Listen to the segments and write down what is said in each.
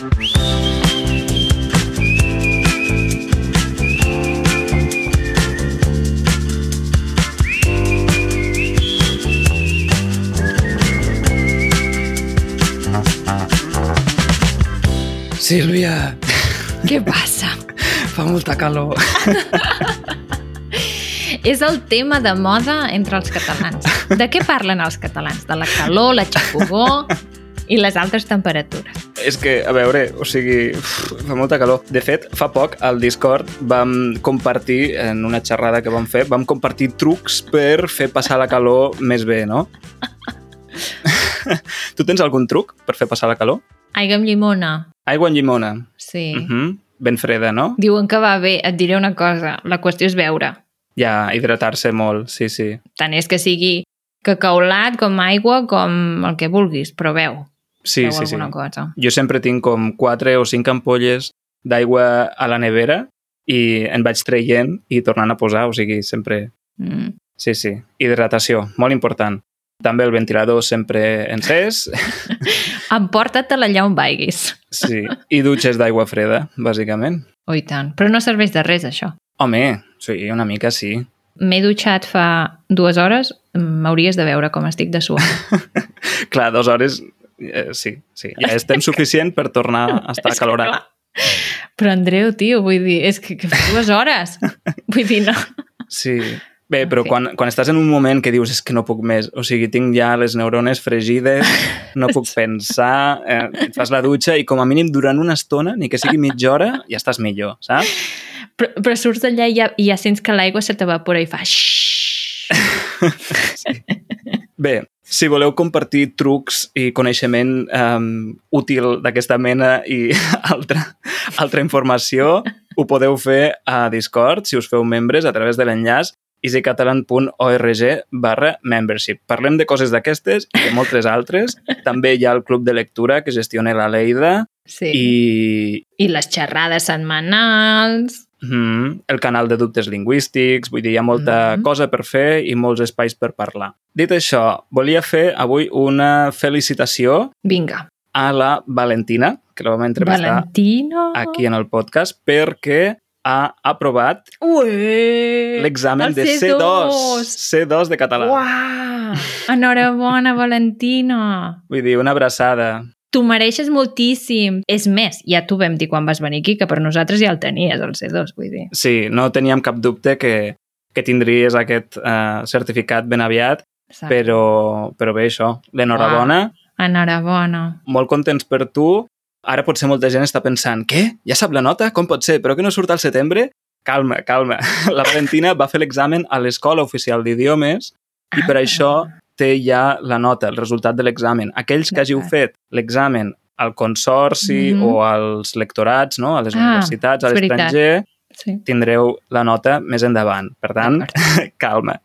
Sílvia, Què passa? fa molta calor. És el tema de moda entre els catalans. De què parlen els catalans? De la calor, la xafogó i les altes temperatures. És que, a veure, o sigui, uf, fa molta calor. De fet, fa poc al Discord vam compartir, en una xerrada que vam fer, vam compartir trucs per fer passar la calor més bé, no? tu tens algun truc per fer passar la calor? Aigua amb llimona. Aigua amb llimona. Sí. Uh -huh. Ben freda, no? Diuen que va bé. Et diré una cosa. La qüestió és beure. Ja, hidratar-se molt, sí, sí. Tant és que sigui cacaulat, com aigua, com el que vulguis, però beu. Sí, sí, sí. cosa. Jo sempre tinc com 4 o 5 ampolles d'aigua a la nevera i en vaig traient i tornant a posar, o sigui, sempre... Mm. Sí, sí. Hidratació, molt important. També el ventilador sempre encès, Emporta-te allà on vaiguis. sí. I dutxes d'aigua freda, bàsicament. Oh, tant. Però no serveix de res, això. Home, sí, una mica sí. M'he dutxat fa dues hores, m'hauries de veure com estic de suar. Clar, dues hores, eh, sí, sí. Ja és temps suficient per tornar a estar clar. Però Andreu, tio, vull dir, és que, que fa dues hores. Vull dir, no. Sí. Bé, però quan, quan estàs en un moment que dius és que no puc més, o sigui, tinc ja les neurones fregides, no puc pensar, eh, et fas la dutxa i com a mínim durant una estona, ni que sigui mitja hora, ja estàs millor, saps? Però, però surts d'allà i ja, i ja sents que l'aigua se t'evapora i fa xxxt. Bé, si voleu compartir trucs i coneixement um, útil d'aquesta mena i altra, altra informació, ho podeu fer a Discord, si us feu membres, a través de l'enllaç easycatalan.org barra membership. Parlem de coses d'aquestes i de moltes altres. També hi ha el club de lectura que gestiona la Leida Sí. i I les xerrades setmanals. Mm, el canal de dubtes lingüístics. Vull dir, hi ha molta Mhm. cosa per fer i molts espais per parlar. Dit això, volia fer avui una felicitació Vinga. a la Valentina, que la vam entrevistar Valentina. aquí en el podcast, perquè ha aprovat l'examen de C2, C2 de català. Uau! Enhorabona, Valentina! Vull dir, una abraçada. Tu mereixes moltíssim. És més, ja t'ho vam dir quan vas venir aquí, que per nosaltres ja el tenies, el C2, vull dir. Sí, no teníem cap dubte que, que tindries aquest uh, certificat ben aviat, Exacte. però, però bé, això, l'enhorabona, Enhorabona. molt contents per tu. Ara potser molta gent està pensant, què? Ja sap la nota? Com pot ser? Però que no surt al setembre? Calma, calma. La Valentina va fer l'examen a l'Escola Oficial d'Idiomes i per Ah. això té ja la nota, el resultat de l'examen. Aquells que hàgiu fet l'examen al consorci Mhm. o als lectorats, no? a les Ah, universitats, a l'estranger, Sí. tindreu la nota més endavant. Per tant, calma.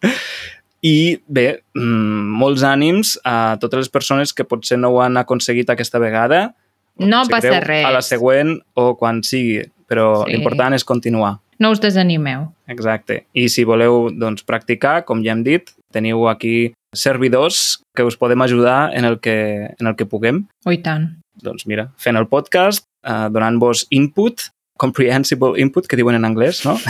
I bé, mm, molts ànims a totes les persones que potser no ho han aconseguit aquesta vegada. No passa res. A la següent o quan sigui, però Sí. l'important és continuar. No us desanimeu. Exacte. I si voleu doncs, practicar, com ja hem dit, teniu aquí servidors que us podem ajudar en el que, en el que puguem. Oh, i tant. Doncs mira, fent el podcast, eh, donant-vos input, comprehensible input, que diuen en anglès, no?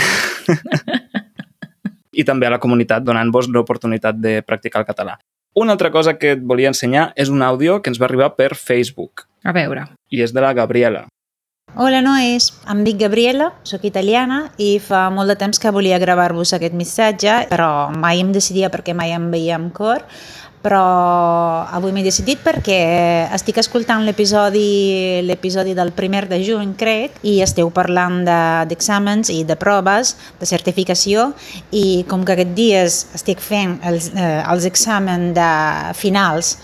I també a la comunitat, donant-vos l'oportunitat de practicar el català. Una altra cosa que et volia ensenyar és un àudio que ens va arribar per Facebook A veure. i és de la Gabriela. Hola, nois. Em dic Gabriela, sóc italiana i fa molt de temps que volia gravar-vos aquest missatge, però mai em decidia perquè mai em veia amb cor. Però avui m'he decidit perquè estic escoltant l'episodi l'episodi del primer de juny, crec, i esteu parlant de- d'exàmens i de proves, de certificació, i com que aquests dies estic fent els, eh, els exàmens de finals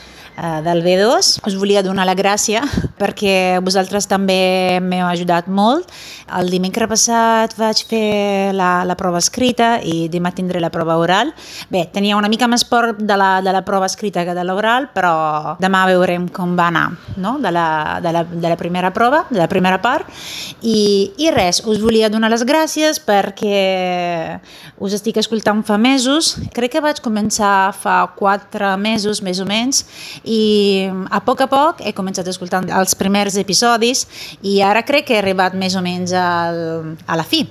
del B2. Us volia donar la gràcia perquè vosaltres també m'heu ajudat molt. El dimecres passat vaig fer la, la prova escrita i demà tindré la prova oral. Bé, tenia una mica més por de la, de la prova escrita que de l'oral, però demà veurem com va anar no? de, la, de, la, de la primera prova, de la primera part. I, I res, us volia donar les gràcies perquè us estic escoltant fa mesos. Crec que vaig començar fa quatre mesos, més o menys, i a poc a poc he començat escoltant els primers episodis i ara crec que he arribat més o menys al, a la fi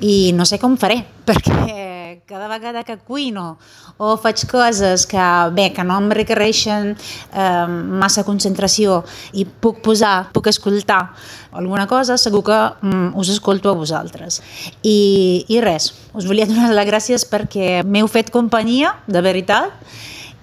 i no sé com faré perquè cada vegada que cuino o faig coses que, bé, que no em requereixen eh, massa concentració i puc posar, puc escoltar alguna cosa, segur que mm, us escolto a vosaltres. I, I res, us volia donar les gràcies perquè m'heu fet companyia, de veritat,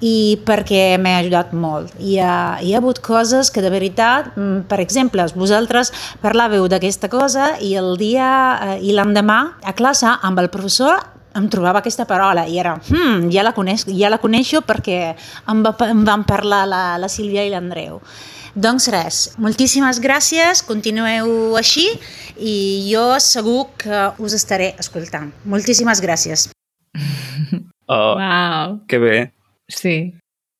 i perquè m'ha ajudat molt. Hi ha, hi ha hagut coses que de veritat, mm, per exemple, vosaltres parlàveu d'aquesta cosa i el dia eh, i l'endemà a classe amb el professor em trobava aquesta paraula i era, hmm, ja la, coneix, ja la coneixo perquè em, va, em van parlar la, la Sílvia i l'Andreu. Doncs res, moltíssimes gràcies, continueu així i jo segur que us estaré escoltant. Moltíssimes gràcies. Oh, Wow. que bé. Sí.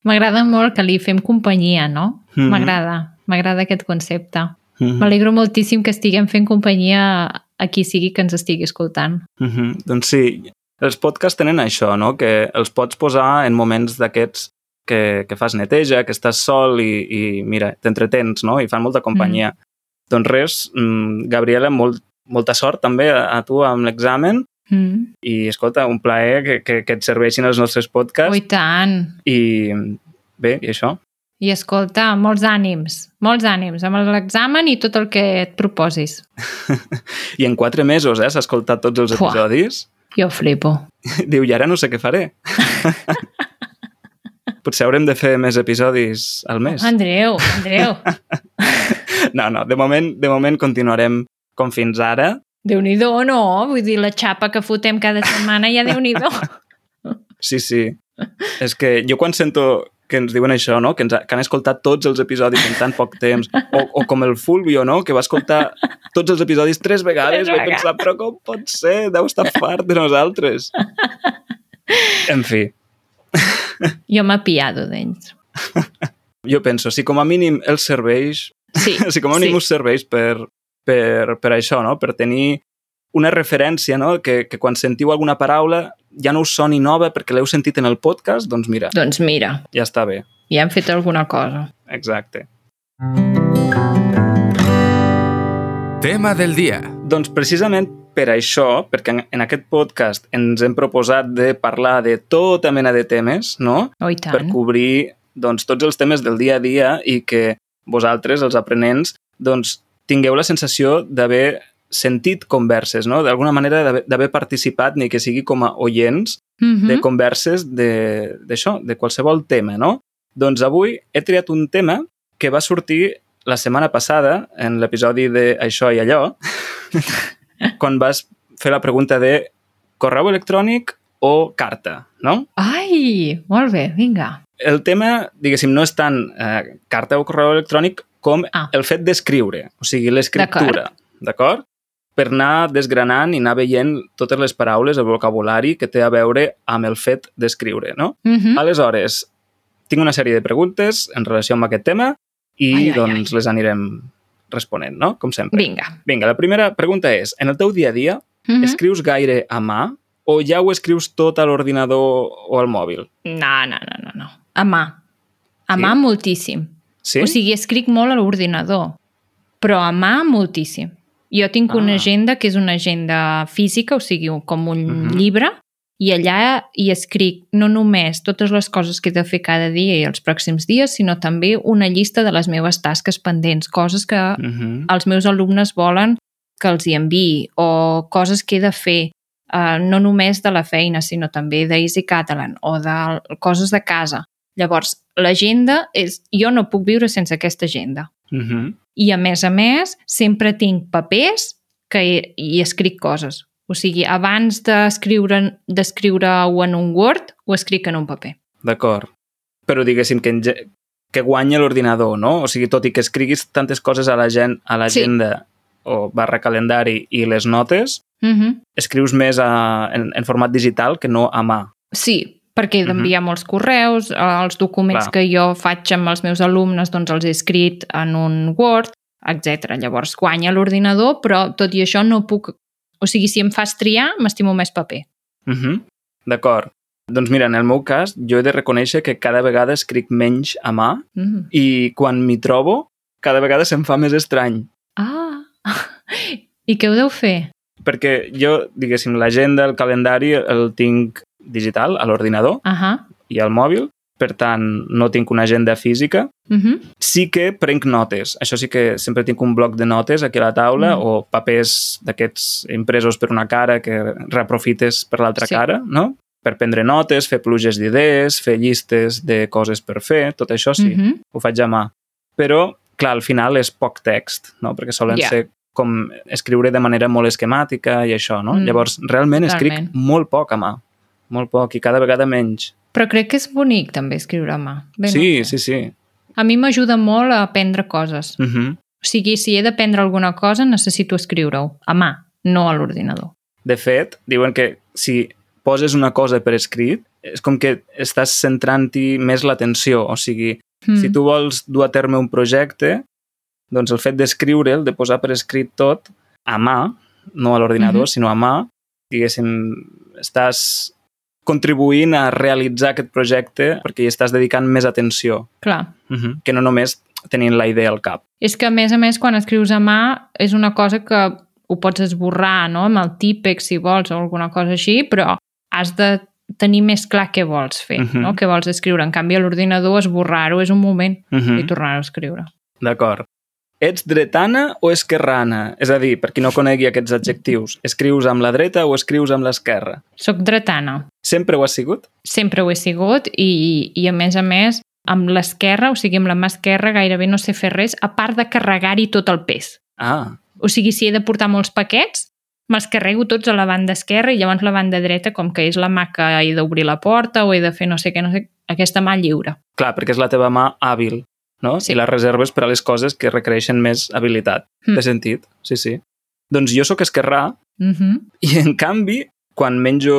M'agrada molt que li fem companyia, no? Mhm. M'agrada. M'agrada aquest concepte. Mhm. M'alegro moltíssim que estiguem fent companyia a qui sigui que ens estigui escoltant. Mhm. Doncs sí, els podcasts tenen això, no? que els pots posar en moments d'aquests que, que fas neteja, que estàs sol i, i mira, t'entretens, no? I fan molta companyia. Mm. Doncs res, mm, Gabriela, molt, molta sort també a, a tu amb l'examen Mm. i, escolta, un plaer que, que, que et serveixin els nostres podcasts Ui, tant. i bé, i això. I escolta, molts ànims, molts ànims amb l'examen i tot el que et proposis. I en quatre mesos, eh, s'ha escoltat tots els Fuà. episodis. Jo flipo. Diu, i ara no sé què faré. Potser haurem de fer més episodis al mes. Andreu, Andreu, No, no, de moment, de moment continuarem com fins ara. Déu-n'hi-do, no? Vull dir, la xapa que fotem cada setmana ja Déu-n'hi-do. Sí, sí. És que jo quan sento que ens diuen això, no? que, ens, ha- que han escoltat tots els episodis en tan poc temps, o, o com el Fulvio, no? que va escoltar tots els episodis tres vegades, Tres vaig vegades. pensar, però com pot ser? Deu estar fart de nosaltres. En fi, Jo m'he piado d'ells. jo penso, si com a mínim els serveix, Sí, si com a mínim sí. us serveix per, per, per això, no? per tenir una referència, no? que, que quan sentiu alguna paraula ja no us soni nova perquè l'heu sentit en el podcast, doncs mira, Doncs mira, ja està bé. ja hem fet alguna cosa. Exacte. Tema del dia. Doncs precisament per això, perquè en, en aquest podcast ens hem proposat de parlar de tota mena de temes, no? Oh, i Per cobrir doncs, tots els temes del dia a dia i que vosaltres, els aprenents, doncs, tingueu la sensació d'haver sentit converses, no? D'alguna manera d'haver- participat, ni que sigui com a oients, Mhm. de converses de- d'això, de, de qualsevol tema, no? Doncs avui he triat un tema que va sortir la setmana passada, en l'episodi de Això i allò, quan vas fer la pregunta de correu electrònic o carta, no? Ai, molt bé, vinga. El tema, diguéssim, no és tant eh, carta o correu electrònic com Ah. el fet d'escriure, o sigui, l'escriptura, d'acord? Per anar desgranant i anar veient totes les paraules, el vocabulari que té a veure amb el fet d'escriure, no? Mhm. Aleshores, tinc una sèrie de preguntes en relació amb aquest tema i Ai, ai, doncs les anirem responent, no? Com sempre. Vinga. Vinga, la primera pregunta és, en el teu dia a dia, Mhm. escrius gaire a mà o ja ho escrius tot a l'ordinador o al mòbil? No, no, no, no, no. A mà. A Sí? mà moltíssim. Sí? O sigui, escric molt a l'ordinador, però a mà moltíssim. Jo tinc una Ah. agenda que és una agenda física, o sigui, com un Mhm. llibre, i allà hi escric no només totes les coses que he de fer cada dia i els pròxims dies, sinó també una llista de les meves tasques pendents, coses que Mhm. els meus alumnes volen que els hi enviï o coses que he de fer uh, no només de la feina, sinó també d'Easy Catalan o de coses de casa. Llavors, l'agenda és... Jo no puc viure sense aquesta agenda. Mhm. I, a més a més, sempre tinc papers que hi, hi escric coses. O sigui, abans d'escriure- d'escriure-ho en un Word, ho escric en un paper. D'acord. Però diguéssim que, en ge- que guanya l'ordinador, no? O sigui, tot i que escriguis tantes coses a l'agen- a l'agenda o barra calendari i les notes, Uh -huh. escrius més a, en, en format digital que no a mà. Sí, perquè he d'enviar molts correus, eh, els documents Clar. que jo faig amb els meus alumnes doncs els he escrit en un Word, etc. Llavors guanya l'ordinador, però tot i això no puc... O sigui, si em fas triar, m'estimo més paper. Mhm. D'acord. Doncs mira, en el meu cas, jo he de reconèixer que cada vegada escric menys a mà Mm. i quan m'hi trobo, cada vegada se'm fa més estrany. Ah! I què heu deu fer? Perquè jo, diguéssim, l'agenda, el calendari, el tinc digital a l'ordinador Ahà. i al mòbil, per tant, no tinc una agenda física. Uh -huh. Sí que prenc notes. Això sí que sempre tinc un bloc de notes aquí a la taula Mm. o papers d'aquests impresos per una cara que reaprofites per l'altra Sí. cara, no? Per prendre notes, fer pluges d'idees, fer llistes de coses per fer, tot això sí, Uh -huh. ho faig a mà. Però, clar, al final és poc text, no? Perquè solen Ja. ser com escriure de manera molt esquemàtica i això, no? Mm, Llavors, realment escric totalment. molt poc a mà. Molt poc i cada vegada menys. Però crec que és bonic també escriure a mà. Bé, sí, no sé. sí, sí. A mi m'ajuda molt a aprendre coses. Uh -huh. O sigui, si he d'aprendre alguna cosa, necessito escriure-ho a mà, no a l'ordinador. De fet, diuen que si poses una cosa per escrit, és com que estàs centrant-hi més l'atenció. O sigui, Mm. si tu vols dur a terme un projecte, doncs el fet d'escriure'l, de posar per escrit tot, a mà, no a l'ordinador, Mhm. sinó a mà, diguéssim, estàs contribuint a realitzar aquest projecte perquè hi estàs dedicant més atenció, Clar. uh -huh. que no només tenint la idea al cap. És que, a més a més, quan escrius a mà és una cosa que ho pots esborrar, no?, amb el típex, si vols, o alguna cosa així, però has de tenir més clar què vols fer, Mhm. no?, què vols escriure. En canvi, a l'ordinador, esborrar-ho és un moment Uh -huh. i tornar-ho a escriure. D'acord. Ets dretana o esquerrana? És a dir, per qui no conegui aquests adjectius, escrius amb la dreta o escrius amb l'esquerra? Soc dretana. Sempre ho has sigut? Sempre ho he sigut i, i a més a més, amb l'esquerra, o sigui, amb la mà esquerra, gairebé no sé fer res, a part de carregar-hi tot el pes. Ah, O sigui, si he de portar molts paquets, me'ls carrego tots a la banda esquerra i llavors la banda dreta, com que és la mà que he d'obrir la porta o he de fer no sé què, no sé, aquesta mà lliure. clar, perquè és la teva mà hàbil, no? Sí. I la reserves per a les coses que requereixen més habilitat. Mm. Té sentit? Sí, sí. Doncs jo sóc esquerrà Uh -huh. i, en canvi, quan menjo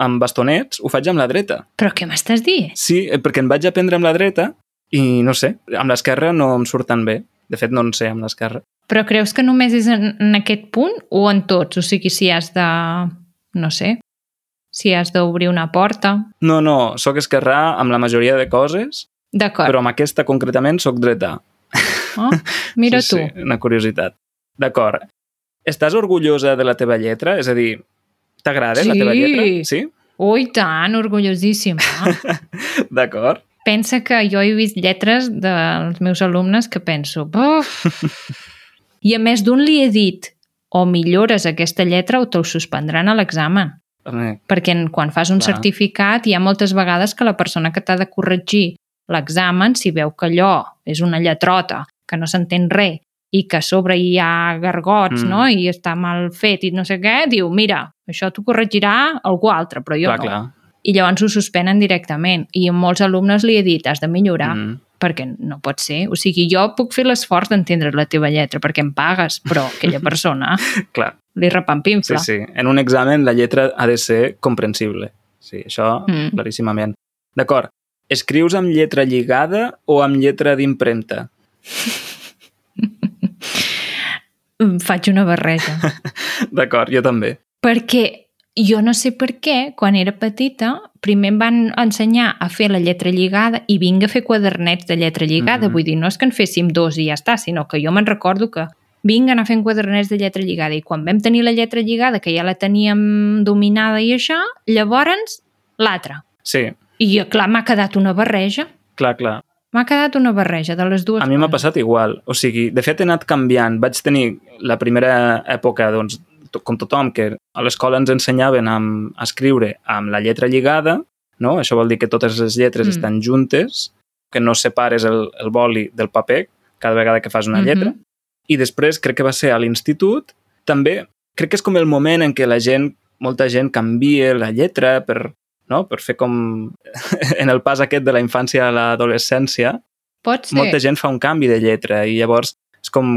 amb bastonets, ho faig amb la dreta. Però què m'estàs dient? Sí, eh, perquè en vaig aprendre amb la dreta i, no sé, amb l'esquerra no em surt tan bé. De fet, no en sé amb l'esquerra. Però creus que només és en, en aquest punt o en tots? O sigui, si has de... no sé, si has d'obrir una porta... No, no, sóc esquerrà amb la majoria de coses, D'acord. però amb aquesta concretament sóc dreta. Oh, mira sí, tu. Sí, una curiositat. D'acord. Estàs orgullosa de la teva lletra? És a dir, t'agrada la teva Sí. lletra? Sí. Ui, tant, orgullosíssima. D'acord. Pensa que jo he vist lletres dels meus alumnes que penso, buf! I a més d'un li he dit, o millores aquesta lletra o te'l suspendran a l'examen. Perquè quan fas un Clar. certificat hi ha moltes vegades que la persona que t'ha de corregir l'examen, si veu que allò és una lletrota, que no s'entén res, i que a sobre hi ha gargots, Mm. no?, i està mal fet i no sé què, diu, mira, això t'ho corregirà algú altre, però jo clar, no. clar. I llavors ho suspenen directament. I a molts alumnes li he dit, has de millorar, mm. Perquè no pot ser. O sigui, jo puc fer l'esforç d'entendre la teva lletra perquè em pagues, però aquella persona Clar, li sí, repampinfla. sí. En un examen la lletra ha de ser comprensible. Sí, això Mm. claríssimament. D'acord. Escrius amb lletra lligada o amb lletra d'impremta? Mm, Faig una barreja. D'acord, jo també. perquè jo no sé per què, quan era petita, primer em van ensenyar a fer la lletra lligada i vinc a fer quadernets de lletra lligada. Mhm. Vull dir, no és que en féssim dos i ja està, sinó que jo me'n recordo que vinc a anar fent quadernets de lletra lligada i quan vam tenir la lletra lligada, que ja la teníem dominada i això, llavors l'altra. Sí, I clar, m'ha quedat una barreja. clar, clar. M'ha quedat una barreja de les dues A mi m'ha passat igual. O sigui, de fet he anat canviant. Vaig tenir la primera època, doncs, com tothom, que a l'escola ens ensenyaven amb, a escriure amb la lletra lligada, no? Això vol dir que totes les lletres Mm. mm. estan juntes, que no separes el, el boli del paper cada vegada que fas una Mhm. lletra. I després, crec que va ser a l'institut, també crec que és com el moment en què la gent, molta gent canvia la lletra per, no? per fer com en el pas aquest de la infància a l'adolescència, molta gent fa un canvi de lletra i llavors és com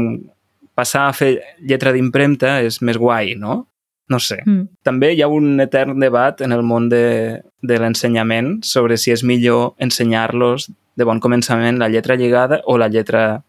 passar a fer lletra d'impremta és més guai, no? No sé. Mm. També hi ha un etern debat en el món de, de l'ensenyament sobre si és millor ensenyar-los de bon començament la lletra lligada o la lletra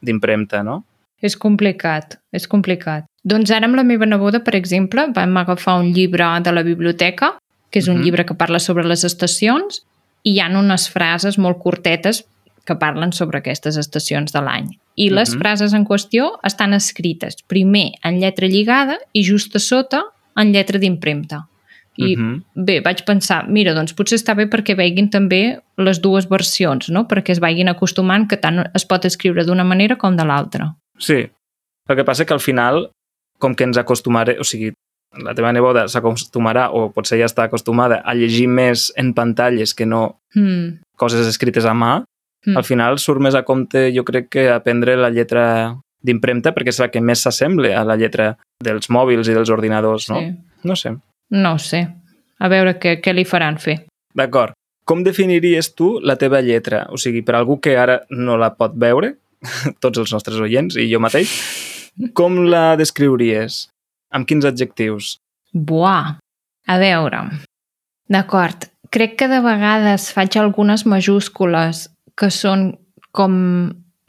d'impremta, no? És complicat, és complicat. Doncs ara amb la meva neboda, per exemple, vam agafar un llibre de la biblioteca que és un Mhm. llibre que parla sobre les estacions, i hi ha unes frases molt curtetes que parlen sobre aquestes estacions de l'any. I les Mhm. frases en qüestió estan escrites primer en lletra lligada i just a sota en lletra d'impremta. I Mhm. bé, vaig pensar, mira, doncs potser està bé perquè veguin també les dues versions, no? perquè es vagin acostumant que tant es pot escriure d'una manera com de l'altra. Sí. El que passa que al final, com que ens acostumaré, o sigui, la teva neboda s'acostumarà, o potser ja està acostumada, a llegir més en pantalles que no Mm. coses escrites a mà, Mm. al final surt més a compte, jo crec que aprendre la lletra d'impremta perquè és la que més s'assembla a la lletra dels mòbils i dels ordinadors, no? Sí. No sé. No sé. A veure què, què li faran fer. D'acord. Com definiries tu la teva lletra? O sigui, per algú que ara no la pot veure, tots els nostres oients i jo mateix, com la descriuries? Amb quins adjectius? Buah. A veure. D'acord. Crec que de vegades faig algunes majúscules que són com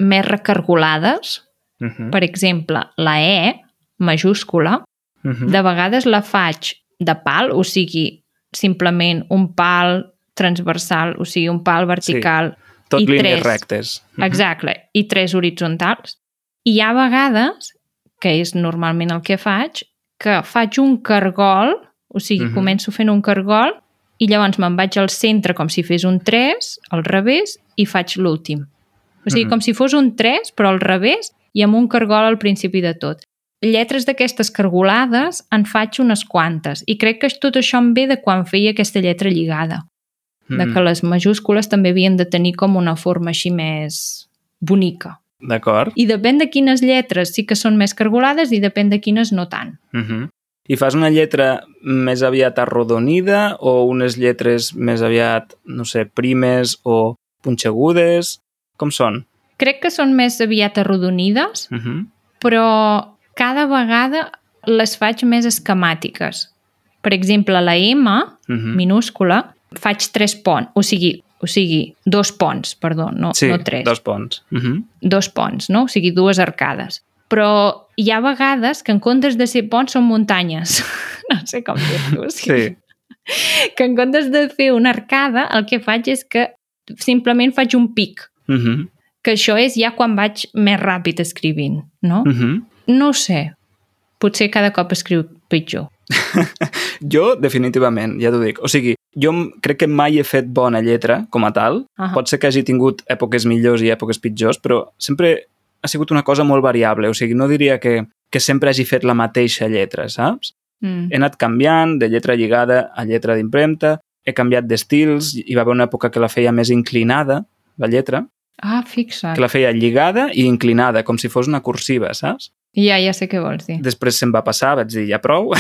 més recargolades. Uh -huh. Per exemple, la E, majúscula, Uh -huh. de vegades la faig de pal, o sigui, simplement un pal transversal, o sigui, un pal vertical, Tot i línies tres. rectes. Uh -huh. exacte, i tres horitzontals. I hi ha vegades, que és normalment el que faig, que faig un cargol, o sigui, Mhm. començo fent un cargol i llavors me'n vaig al centre com si fes un 3, al revés, i faig l'últim. O sigui, Mhm. com si fos un 3, però al revés, i amb un cargol al principi de tot. Lletres d'aquestes cargolades en faig unes quantes, i crec que tot això em ve de quan feia aquesta lletra lligada de Mm. que les majúscules també havien de tenir com una forma així més bonica. D'acord. I depèn de quines lletres sí que són més cargolades i depèn de quines no tant. Uh -huh. I fas una lletra més aviat arrodonida o unes lletres més aviat, no sé, primes o punxegudes? Com són? Crec que són més aviat arrodonides, Uh -huh. però cada vegada les faig més esquemàtiques. Per exemple, la M, Uh -huh. minúscula, faig tres ponts, o sigui, o sigui, dos ponts, perdó, no, Sí, no tres. dos ponts. Uh -huh. dos ponts, no? O sigui, dues arcades. Però hi ha vegades que en comptes de ser ponts són muntanyes. no sé com dir-ho. O sigui, Sí. Que en comptes de fer una arcada, el que faig és que simplement faig un pic. Uh -huh. Que això és ja quan vaig més ràpid escrivint, no? Uh -huh. No sé. Potser cada cop escriu pitjor. Jo, definitivament, ja t'ho dic. O sigui, jo crec que mai he fet bona lletra, com a tal. Ahà. Pot ser que hagi tingut èpoques millors i èpoques pitjors, però sempre ha sigut una cosa molt variable. O sigui, no diria que, que sempre hagi fet la mateixa lletra, saps? Mm. He anat canviant de lletra lligada a lletra d'impremta, he canviat d'estils, hi va haver una època que la feia més inclinada, la lletra, Ah, fixa't. que la feia lligada i inclinada, com si fos una cursiva, saps? Ja, ja sé què vols dir. Després se'm va passar, vaig dir, ja prou.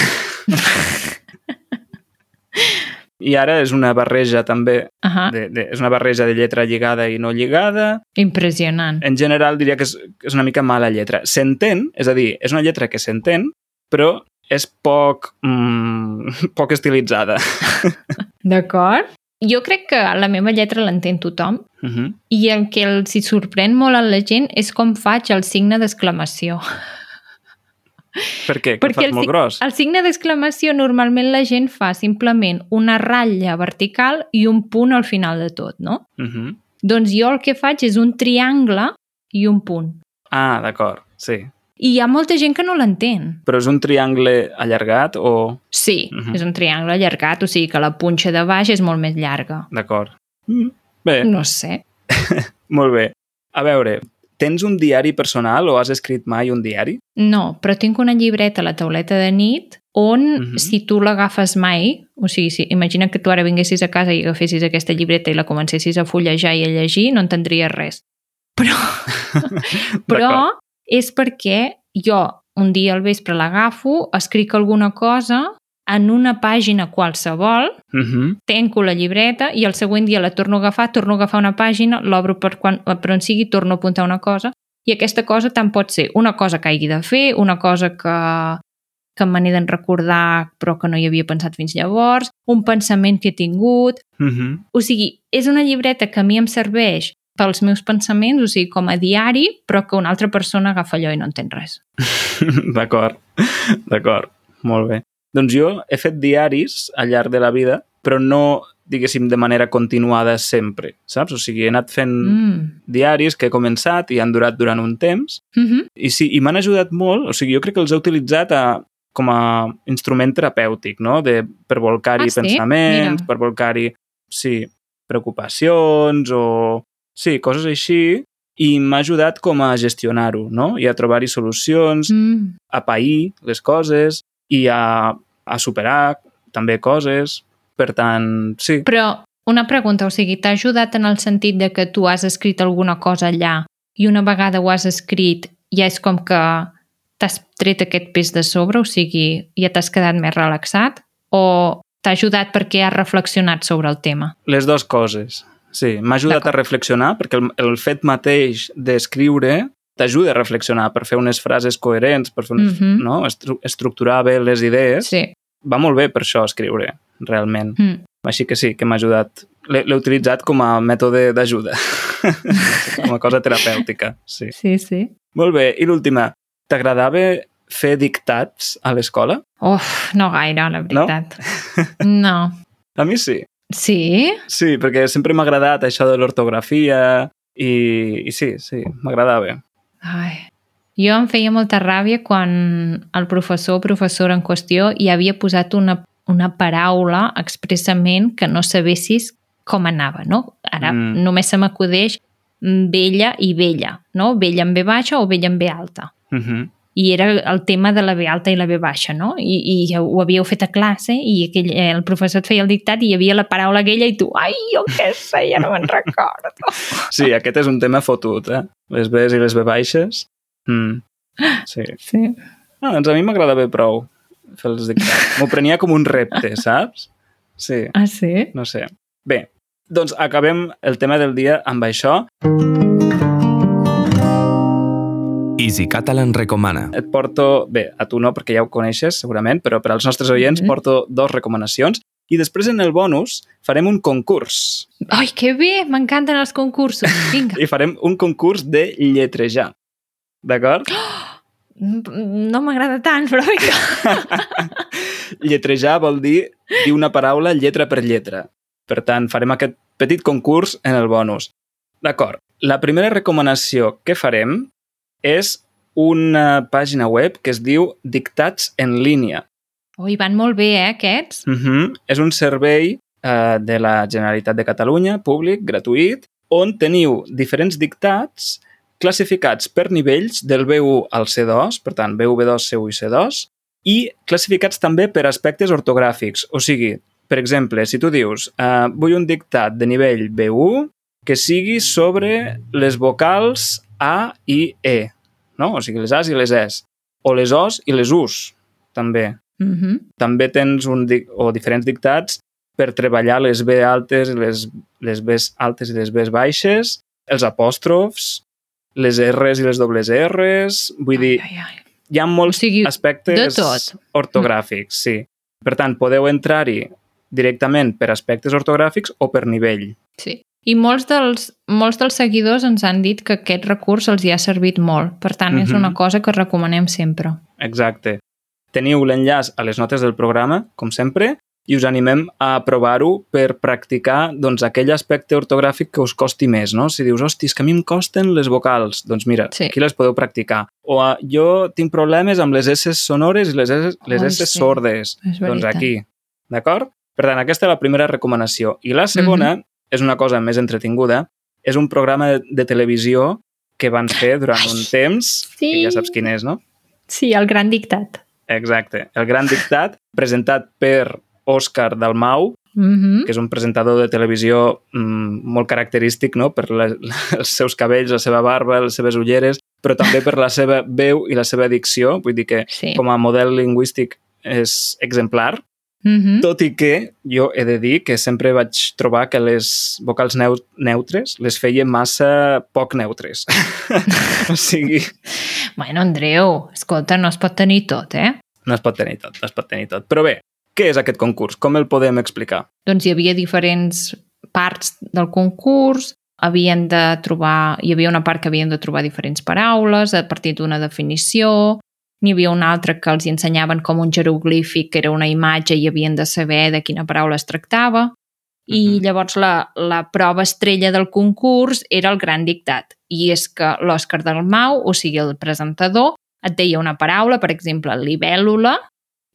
I ara és una barreja també, Ahà, de, de, és una barreja de lletra lligada i no lligada. impressionant. En general diria que és, és una mica mala lletra. S'entén, és a dir, és una lletra que s'entén, però és poc, mm, poc estilitzada. D'acord? Jo crec que la meva lletra l'entén tothom Uh -huh. i el que els hi sorprèn molt a la gent és com faig el signe d'exclamació. Per què? Que fas el, molt gros? el signe d'exclamació normalment la gent fa simplement una ratlla vertical i un punt al final de tot, no? Uh -huh. Doncs jo el que faig és un triangle i un punt. Ah, d'acord, sí. I hi ha molta gent que no l'entén. Però és un triangle allargat o... Sí, uh Mhm. -huh. és un triangle allargat, o sigui que la punxa de baix és molt més llarga. D'acord. Mm. Bé, No sé. molt bé. A veure, tens un diari personal o has escrit mai un diari? No, però tinc una llibreta a la tauleta de nit on, uh Mhm. -huh. si tu l'agafes mai, o sigui, si, imagina que tu ara vinguessis a casa i agafessis aquesta llibreta i la comencessis a fullejar i a llegir, no entendries res. Però, però és perquè jo un dia al vespre l'agafo, escric alguna cosa en una pàgina qualsevol, Uh -huh. tenco la llibreta i el següent dia la torno a agafar, torno a agafar una pàgina, l'obro per, quan, per on sigui, torno a apuntar una cosa i aquesta cosa tant pot ser una cosa que hagi de fer, una cosa que, que me n'he de recordar però que no hi havia pensat fins llavors, un pensament que he tingut... Uh -huh. O sigui, és una llibreta que a mi em serveix pels meus pensaments, o sigui, com a diari, però que una altra persona agafa allò i no entén res. D'acord, d'acord. Molt bé. Doncs jo he fet diaris al llarg de la vida, però no, diguéssim, de manera continuada sempre, saps? O sigui, he anat fent Mm. diaris que he començat i han durat durant un temps, Mm -hmm. i sí, i m'han ajudat molt, o sigui, jo crec que els he utilitzat a, com a instrument terapèutic, no? De, per volcar-hi Ah, sí? pensaments, Mira. per volcar-hi, sí, preocupacions o... Sí, coses així, i m'ha ajudat com a gestionar-ho, no? I a trobar-hi solucions, Mm. a pair les coses i a, a superar també coses. Per tant, sí, Però una pregunta, o sigui, t'ha ajudat en el sentit de que tu has escrit alguna cosa allà i una vegada ho has escrit ja és com que t'has tret aquest pes de sobre, o sigui, ja t'has quedat més relaxat? O t'ha ajudat perquè has reflexionat sobre el tema? les dues coses. Sí, m'ha ajudat a reflexionar perquè el, el fet mateix d'escriure t'ajuda a reflexionar per fer unes frases coherents, per fer unes, Mhm. no? Estru estructurar bé les idees. Sí. Va molt bé per això escriure, realment. Mm. Així que sí, que m'ha ajudat. L'he utilitzat com a mètode d'ajuda, com a cosa terapèutica. Sí. Sí, sí. Molt bé, i l'última. T'agradava fer dictats a l'escola? Uf, no gaire, la veritat. No? A mi sí. Sí? Sí, perquè sempre m'ha agradat això de l'ortografia i, i sí, sí, m'agradava. Ai. Jo em feia molta ràbia quan el professor o professora en qüestió hi havia posat una, una paraula expressament que no sabessis com anava, no? Ara Mm. mm. només se m'acudeix vella i vella, no? Vella amb B baixa o vella amb B alta. Uh -huh. I era el tema de la B alta i la B baixa, no? I, i ho havíeu fet a classe i aquell, eh, el professor et feia el dictat i hi havia la paraula aquella i tu, ai, jo què sé, ja no me'n recordo. Sí, aquest és un tema fotut, eh? Les Bs i les B baixes. Mm. Sí. Sí. Ah, doncs a mi m'agradava prou fer els dictats. M'ho prenia com un repte, saps? Sí, Ah, sí? no sé. Bé, doncs acabem el tema del dia amb això. Easy Catalan recomana. Et porto, bé, a tu no, perquè ja ho coneixes segurament, però per als nostres oients Mhm. porto dos recomanacions i després en el bonus farem un concurs. Ai, que bé! M'encanten els concursos. Vinga. I farem un concurs de lletrejar. D'acord? No m'agrada tant, però vinga. Lletrejar vol dir dir una paraula lletra per lletra. Per tant, farem aquest petit concurs en el bonus. D'acord. La primera recomanació que farem és una pàgina web que es diu Dictats en línia. Ui, van molt bé, eh, aquests? Uh -huh. És un servei eh, de la Generalitat de Catalunya, públic, gratuït, on teniu diferents dictats classificats per nivells del B1 al C2, per tant, B1, B2, C1 i C2, i classificats també per aspectes ortogràfics. O sigui, per exemple, si tu dius eh, vull un dictat de nivell B1 que sigui sobre les vocals A i E, no? O sigui, les A's i les E's, o les O's i les U's, també Uh -huh. també tens un o diferents dictats per treballar les B altes i les, les B altes i les B baixes, els apòstrofs, les R's i les dobles R's, vull dir, Ai, ai, ai. hi ha molts O sigui, aspectes de tot. ortogràfics, sí. Per tant, podeu entrar-hi directament per aspectes ortogràfics o per nivell. Sí. I molts dels, molts dels seguidors ens han dit que aquest recurs els hi ha servit molt. Per tant, és Mhm. una cosa que recomanem sempre. Exacte. Teniu l'enllaç a les notes del programa, com sempre, i us animem a provar-ho per practicar doncs, aquell aspecte ortogràfic que us costi més, no? Si dius, hosti, és que a mi em costen les vocals, doncs mira, Sí. aquí les podeu practicar. O uh, jo tinc problemes amb les S sonores i les S, les S sí. sordes. És Doncs veritat. aquí, d'acord? Per tant, aquesta és la primera recomanació. I la segona és una cosa més entretinguda, és un programa de, de televisió que van fer durant Ai, un temps, sí. que ja saps quin és, no? Sí, el gran dictat. Exacte. El Gran Dictat, presentat per Òscar Dalmau, Uh -huh. que és un presentador de televisió mm, molt característic no? per la, els seus cabells, la seva barba, les seves ulleres, però també per la seva veu i la seva dicció, vull dir que Sí. com a model lingüístic és exemplar, Uh -huh. tot i que jo he de dir que sempre vaig trobar que les vocals neu neutres les feia massa poc neutres. o sigui, Bueno, Andreu, escolta, no es pot tenir tot, eh? no es pot tenir tot, no es pot tenir tot. Però bé, què és aquest concurs? Com el podem explicar? Doncs hi havia diferents parts del concurs, havien de trobar, hi havia una part que havien de trobar diferents paraules a partir d'una definició n'hi havia un altre que els ensenyaven com un jeroglífic, que era una imatge i havien de saber de quina paraula es tractava. I Mhm. llavors la, la prova estrella del concurs era el gran dictat. I és que l'Òscar del Mau, o sigui, el presentador, et deia una paraula, per exemple, libèl·lula,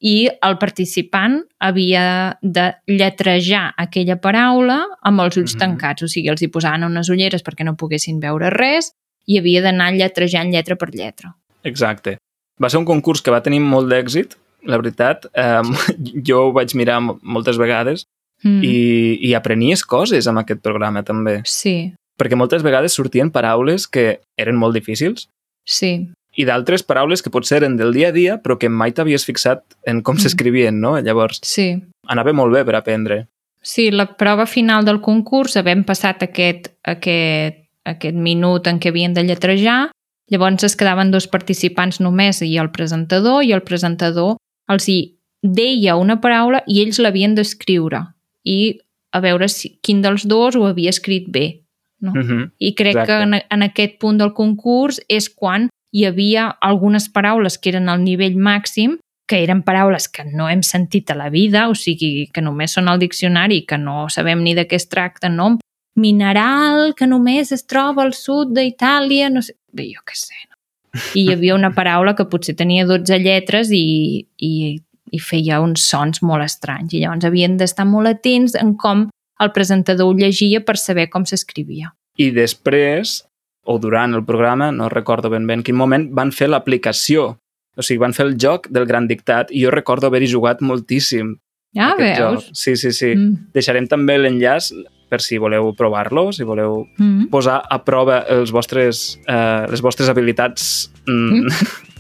i el participant havia de lletrejar aquella paraula amb els ulls Mhm. tancats, o sigui, els hi posaven unes ulleres perquè no poguessin veure res i havia d'anar lletrejant lletra per lletra. Exacte. Va ser un concurs que va tenir molt d'èxit, la veritat. Eh, jo ho vaig mirar mo- moltes vegades Mm. i, i aprenies coses amb aquest programa també. Sí, Perquè moltes vegades sortien paraules que eren molt difícils sí, i d'altres paraules que potser eren del dia a dia però que mai t'havies fixat en com Mm. s'escrivien, no? Llavors, sí. anava molt bé per aprendre. Sí, la prova final del concurs, havent passat aquest, aquest, aquest minut en què havien de lletrejar, llavors es quedaven dos participants només i el presentador, i el presentador els hi deia una paraula i ells l'havien d'escriure i a veure si, quin dels dos ho havia escrit bé. No? Mm -hmm. I crec Exacte. que en, en aquest punt del concurs és quan hi havia algunes paraules que eren al nivell màxim, que eren paraules que no hem sentit a la vida, o sigui, que només són al diccionari, que no sabem ni de què es tracta, no? Mineral que només es troba al sud d'Itàlia, no sé... Bé, jo què sé. No? I hi havia una paraula que potser tenia 12 lletres i, i, i feia uns sons molt estranys. I llavors havien d'estar molt atents en com el presentador ho llegia per saber com s'escrivia. I després, o durant el programa, no recordo ben bé en quin moment, van fer l'aplicació. O sigui, van fer el joc del gran dictat i jo recordo haver-hi jugat moltíssim. Aquest veus? Joc. Sí, sí, sí. Mm. Deixarem també l'enllaç per si voleu provar-lo, si voleu Mm. posar a prova els vostres, eh, les vostres habilitats mm,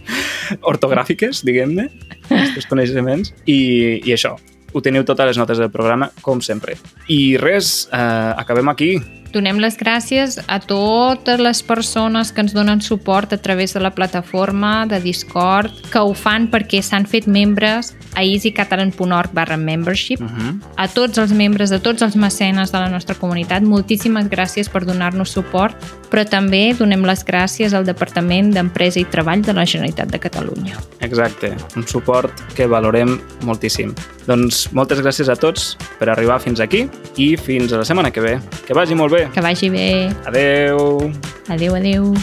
ortogràfiques, diguem-ne, vostres coneixements, i, i això, ho teniu totes les notes del programa, com sempre. I res, eh, acabem aquí. Donem les gràcies a totes les persones que ens donen suport a través de la plataforma de Discord, que ho fan perquè s'han fet membres a easycatalan.org barra membership. Uh -huh. A tots els membres, a tots els mecenes de la nostra comunitat, moltíssimes gràcies per donar-nos suport, però també donem les gràcies al Departament d'Empresa i Treball de la Generalitat de Catalunya. Exacte, un suport que valorem moltíssim. Doncs moltes gràcies a tots per arribar fins aquí i fins a la setmana que ve. Que vagi molt bé. Que vagi bé. Adeu! Adeu, adeu.